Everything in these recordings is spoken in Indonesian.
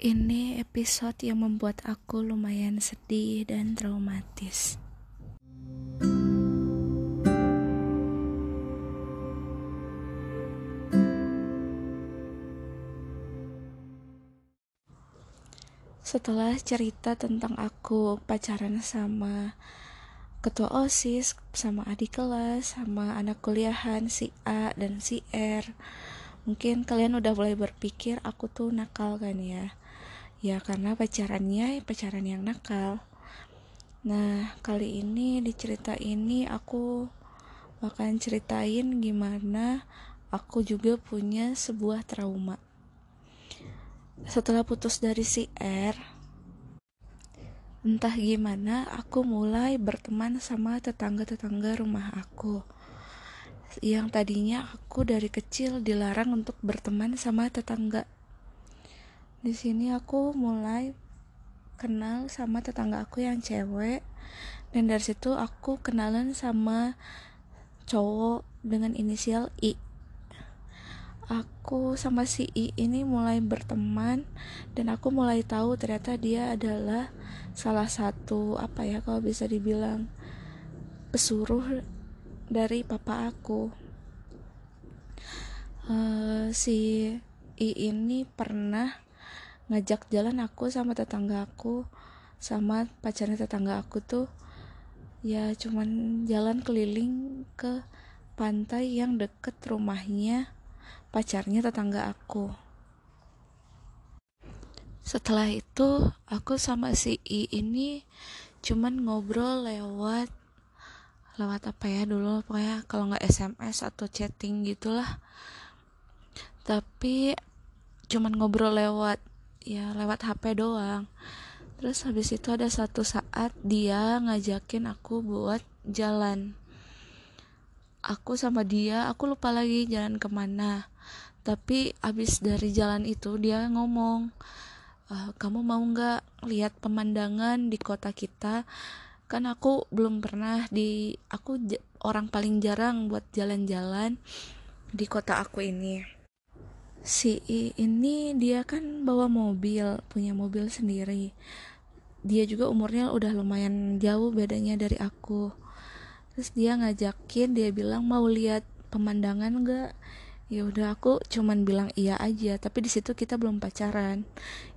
Ini episode yang membuat aku lumayan sedih dan traumatis. Setelah cerita tentang aku pacaran sama ketua OSIS, sama adik kelas, sama anak kuliahan si A dan si R, mungkin kalian udah mulai berpikir aku tuh nakal kan ya ya karena pacarannya pacaran yang nakal. Nah kali ini di cerita ini aku akan ceritain gimana aku juga punya sebuah trauma. Setelah putus dari si R entah gimana aku mulai berteman sama tetangga-tetangga rumah aku. Yang tadinya aku dari kecil dilarang untuk berteman sama tetangga di sini aku mulai kenal sama tetangga aku yang cewek. Dan dari situ aku kenalan sama cowok dengan inisial I. Aku sama si I ini mulai berteman dan aku mulai tahu ternyata dia adalah salah satu apa ya kalau bisa dibilang pesuruh dari papa aku. Uh, si I ini pernah ngajak jalan aku sama tetangga aku sama pacarnya tetangga aku tuh ya cuman jalan keliling ke pantai yang deket rumahnya pacarnya tetangga aku. Setelah itu aku sama si I ini cuman ngobrol lewat lewat apa ya dulu pokoknya kalau nggak SMS atau chatting gitulah. Tapi cuman ngobrol lewat ya lewat HP doang. Terus habis itu ada satu saat dia ngajakin aku buat jalan. Aku sama dia aku lupa lagi jalan ke mana. Tapi abis dari jalan itu dia ngomong e, kamu mau nggak lihat pemandangan di kota kita? Kan aku belum pernah di aku orang paling jarang buat jalan-jalan di kota aku ini si I ini dia kan bawa mobil punya mobil sendiri. Dia juga umurnya udah lumayan jauh bedanya dari aku. Terus dia ngajakin dia bilang mau lihat pemandangan enggak ya udah aku cuman bilang iya aja tapi di situ kita belum pacaran.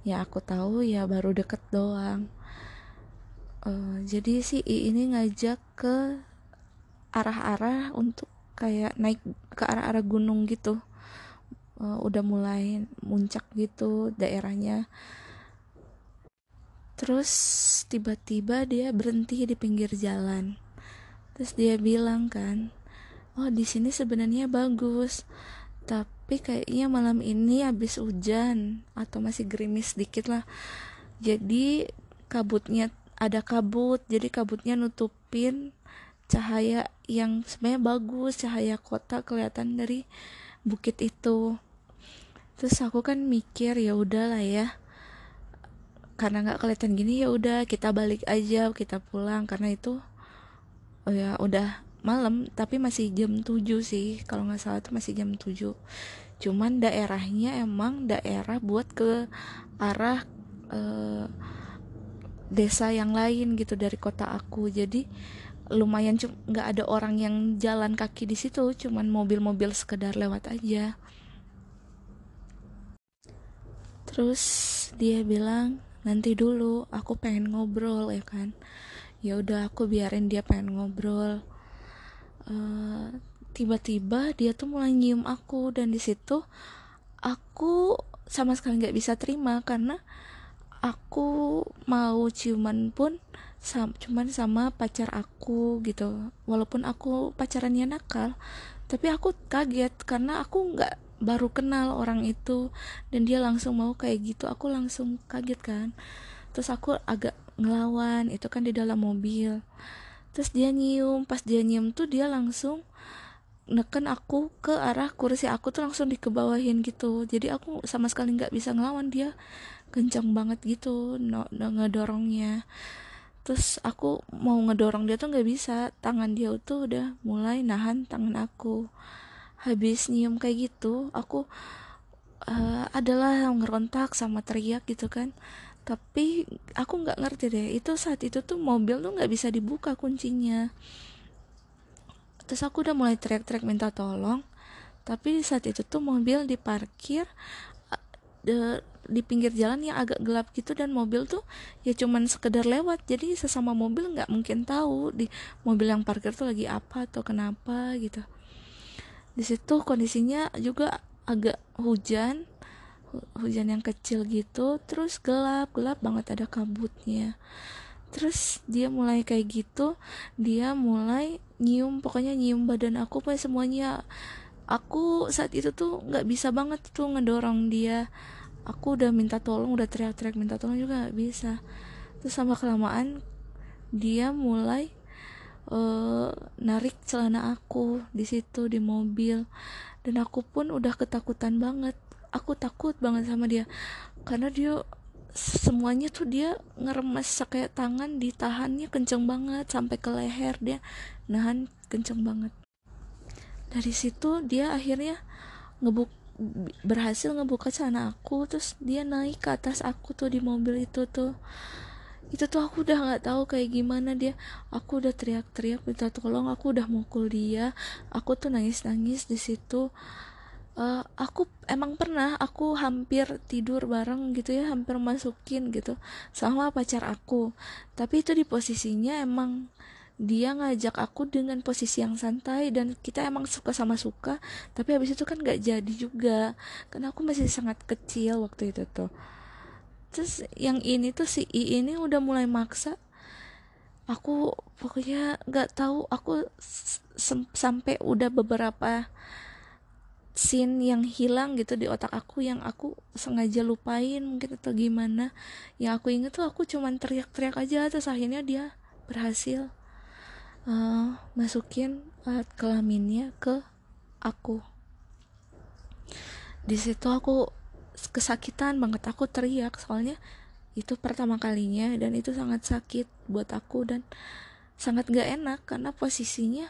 Ya aku tahu ya baru deket doang. Uh, jadi si I ini ngajak ke arah-arah untuk kayak naik ke arah-arah gunung gitu uh, udah mulai muncak gitu daerahnya. Terus tiba-tiba dia berhenti di pinggir jalan. Terus dia bilang kan oh di sini sebenarnya bagus tapi kayaknya malam ini habis hujan atau masih gerimis dikit lah. Jadi kabutnya ada kabut jadi kabutnya nutupin cahaya yang sebenarnya bagus cahaya kota kelihatan dari bukit itu terus aku kan mikir ya udahlah ya karena nggak kelihatan gini ya udah kita balik aja kita pulang. Karena itu oh ya udah malam tapi masih jam 7 sih. Kalau nggak salah itu masih jam 7 cuman daerahnya emang daerah buat ke arah uh, desa yang lain gitu dari kota aku. Jadi lumayan nggak ada orang yang jalan kaki di situ cuman mobil-mobil sekedar lewat aja terus dia bilang nanti dulu aku pengen ngobrol ya kan. Ya udah aku biarin dia pengen ngobrol. Uh, tiba-tiba dia tuh mulai nyium aku dan di situ aku sama sekali nggak bisa terima karena aku mau ciuman pun sam cuman sama pacar aku gitu. Walaupun aku pacarannya nakal tapi aku kaget karena aku nggak baru kenal orang itu dan dia langsung mau kayak gitu aku langsung kaget kan. Terus aku agak ngelawan itu kan di dalam mobil. Terus dia nyium pas dia nyium tuh dia langsung neken aku ke arah kursi aku tuh langsung dikebawahin gitu. Jadi aku sama sekali nggak bisa ngelawan dia kencang banget gitu no, no ngedorongnya. Terus aku mau ngedorong dia tuh nggak bisa tangan dia tuh udah mulai nahan tangan aku habis nyium kayak gitu aku uh, adalah yang ngerontak sama teriak gitu kan. Tapi aku nggak ngerti deh itu saat itu tuh mobil tuh nggak bisa dibuka kuncinya. Terus aku udah mulai teriak-teriak minta tolong tapi saat itu tuh mobil diparkir de, di pinggir jalan yang agak gelap gitu dan mobil tuh ya cuman sekedar lewat. Jadi sesama mobil nggak mungkin tahu di mobil yang parkir tuh lagi apa atau kenapa gitu di situ kondisinya juga agak hujan hujan yang kecil gitu terus gelap gelap banget ada kabutnya. Terus dia mulai kayak gitu dia mulai nyium pokoknya nyium badan aku pak semuanya. Aku saat itu tuh nggak bisa banget tuh ngedorong dia. Aku udah minta tolong udah teriak-teriak minta tolong juga nggak bisa. Terus sama kelamaan dia mulai uh, narik celana aku di situ di mobil. Dan aku pun udah ketakutan banget. Aku takut banget sama dia. Karena dia semuanya tuh dia ngeremes kayak tangan ditahannya kenceng banget sampai ke leher dia nahan kenceng banget. Dari situ dia akhirnya ngebuk berhasil ngebuka celana aku terus dia naik ke atas aku tuh di mobil itu tuh itu tuh aku udah nggak tahu kayak gimana dia. Aku udah teriak-teriak minta tolong aku udah mukul dia. Aku tuh nangis-nangis di situ. Uh, aku emang pernah aku hampir tidur bareng gitu ya hampir masukin gitu sama pacar aku. Tapi itu di posisinya emang dia ngajak aku dengan posisi yang santai dan kita emang suka sama suka tapi habis itu kan gak jadi juga. Karena aku masih sangat kecil waktu itu tuh terus yang ini tuh si I ini udah mulai maksa. Aku pokoknya gak tahu aku sampai udah beberapa scene yang hilang gitu di otak aku yang aku sengaja lupain mungkin atau gimana. Yang aku inget tuh aku cuman teriak-teriak aja terus akhirnya dia berhasil uh, masukin alat kelaminnya ke aku. Di situ aku kesakitan banget. Aku teriak soalnya itu pertama kalinya dan itu sangat sakit buat aku dan sangat gak enak karena posisinya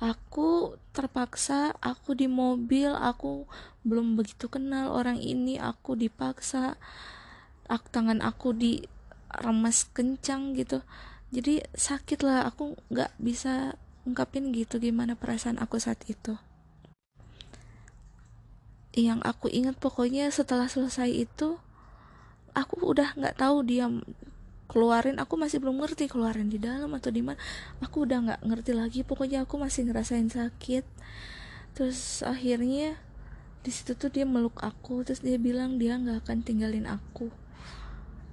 aku terpaksa aku di mobil aku belum begitu kenal orang ini aku dipaksa aku, tangan aku di remas kencang gitu. Jadi sakit lah aku nggak bisa ungkapin gitu gimana perasaan aku saat itu yang aku ingat pokoknya setelah selesai itu aku udah nggak tahu dia keluarin. Aku masih belum ngerti keluarin di dalam atau di mana. Aku udah nggak ngerti lagi. Pokoknya aku masih ngerasain sakit. Terus akhirnya di situ tuh dia meluk aku. Terus dia bilang dia nggak akan tinggalin aku.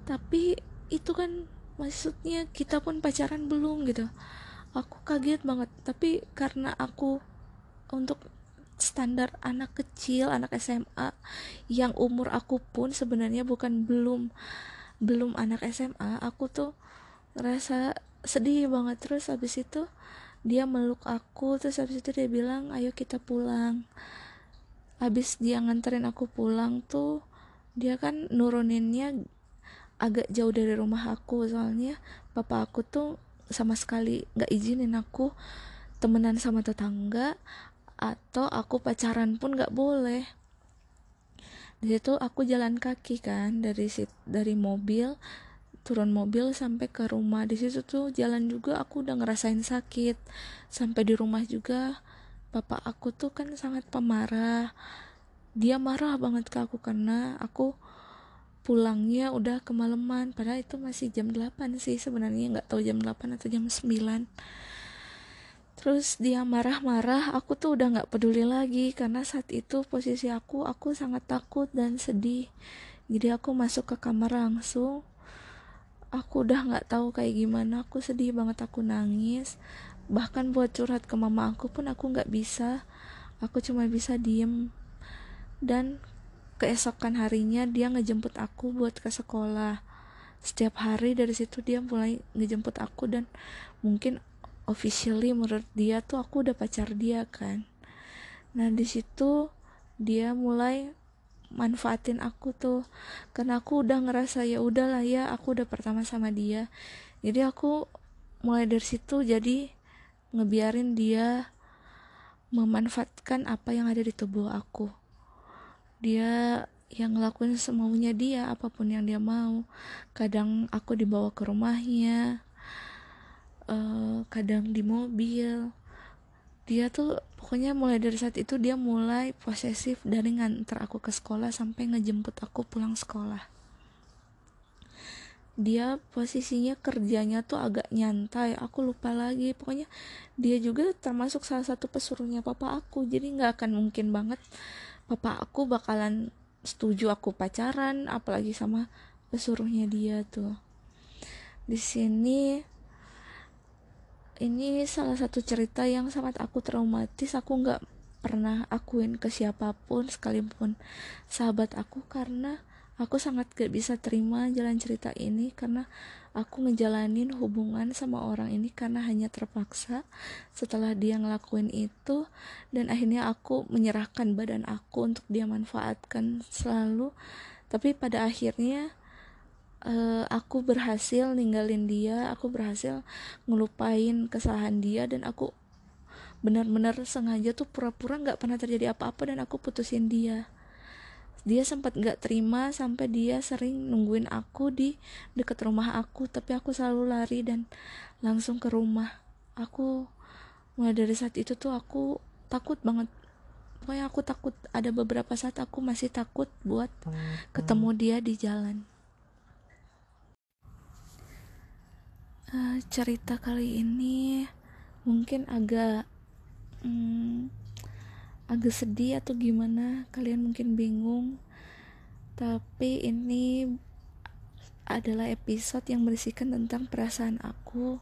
Tapi itu kan maksudnya kita pun pacaran belum gitu. Aku kaget banget. Tapi karena aku untuk standar anak kecil anak SMA yang umur aku pun sebenarnya bukan belum belum anak SMA aku tuh ngerasa sedih banget. Terus habis itu dia meluk aku terus habis itu dia bilang ayo kita pulang. Habis dia nganterin aku pulang tuh dia kan nuruninnya agak jauh dari rumah aku. Soalnya papa aku tuh sama sekali gak izinin aku temenan sama tetangga atau aku pacaran pun gak boleh. Di situ aku jalan kaki kan dari sit dari mobil turun mobil sampai ke rumah. Di situ tuh jalan juga aku udah ngerasain sakit. Sampai di rumah juga bapak aku tuh kan sangat pemarah. Dia marah banget ke aku karena aku pulangnya udah kemalaman padahal itu masih jam 8 sih sebenarnya nggak tahu jam 8 atau jam 9 terus dia marah-marah aku tuh udah nggak peduli lagi karena saat itu posisi aku aku sangat takut dan sedih. Jadi aku masuk ke kamar langsung. Aku udah nggak tahu kayak gimana aku sedih banget aku nangis. Bahkan buat curhat ke mama aku pun aku nggak bisa. Aku cuma bisa diem. Dan keesokan harinya dia ngejemput aku buat ke sekolah. Setiap hari dari situ dia mulai ngejemput aku dan mungkin officially menurut dia tuh aku udah pacar dia kan. Nah di situ dia mulai manfaatin aku tuh. Karena aku udah ngerasa ya udahlah ya aku udah pertama sama dia. Jadi aku mulai dari situ jadi ngebiarin dia memanfaatkan apa yang ada di tubuh aku. Dia yang ngelakuin semaunya dia apa pun yang dia mau. Kadang aku dibawa ke rumahnya uh, kadang di mobil. Dia tuh pokoknya mulai dari saat itu dia mulai posesif dari nganter aku ke sekolah sampai ngejemput aku pulang sekolah. Dia posisinya kerjanya tuh agak nyantai aku lupa lagi. Pokoknya dia juga termasuk salah satu pesuruhnya papa aku. Jadi nggak akan mungkin banget papa aku bakalan setuju aku pacaran apalagi sama pesuruhnya dia tuh. Di sini ini salah satu cerita yang sangat aku traumatis. Aku nggak pernah akuin ke siapa pun sekalipun sahabat aku karena Aku sangat gak bisa terima jalan cerita ini karena aku ngejalanin hubungan sama orang ini karena hanya terpaksa. Setelah dia ngelakuin itu dan akhirnya aku menyerahkan badan aku untuk dia manfaatkan selalu. Tapi pada akhirnya uh, aku berhasil ninggalin dia aku berhasil ngelupain kesalahan dia dan aku benar-benar sengaja tuh pura-pura nggak pernah terjadi apa-apa dan aku putusin dia. Dia sempat gak terima sampai dia sering nungguin aku di deket rumah aku tapi aku selalu lari dan langsung ke rumah. Aku mulai dari saat itu tuh aku takut banget. Pokoknya aku takut ada beberapa saat aku masih takut buat ketemu dia di jalan uh, cerita kali ini mungkin agak hmm, agak sedih atau gimana kalian mungkin bingung. Tapi ini adalah episode yang berisikan tentang perasaan aku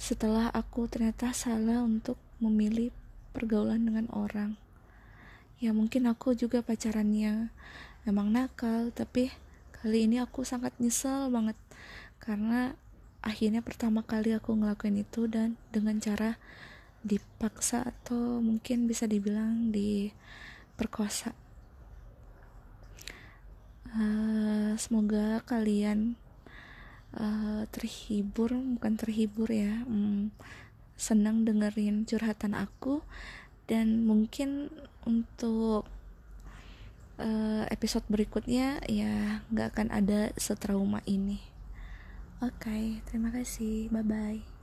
setelah aku ternyata salah untuk memilih pergaulan dengan orang. Ya mungkin aku juga pacarannya emang nakal tapi kali ini aku sangat nyesel banget karena akhirnya pertama kali aku ngelakuin itu dan dengan cara dipaksa atau mungkin bisa dibilang diperkosa. Uh, semoga kalian uh, terhibur bukan terhibur ya um, senang dengerin curhatan aku. Dan mungkin untuk uh, episode berikutnya ya nggak akan ada setrauma ini oke okay, terima kasih. Bye bye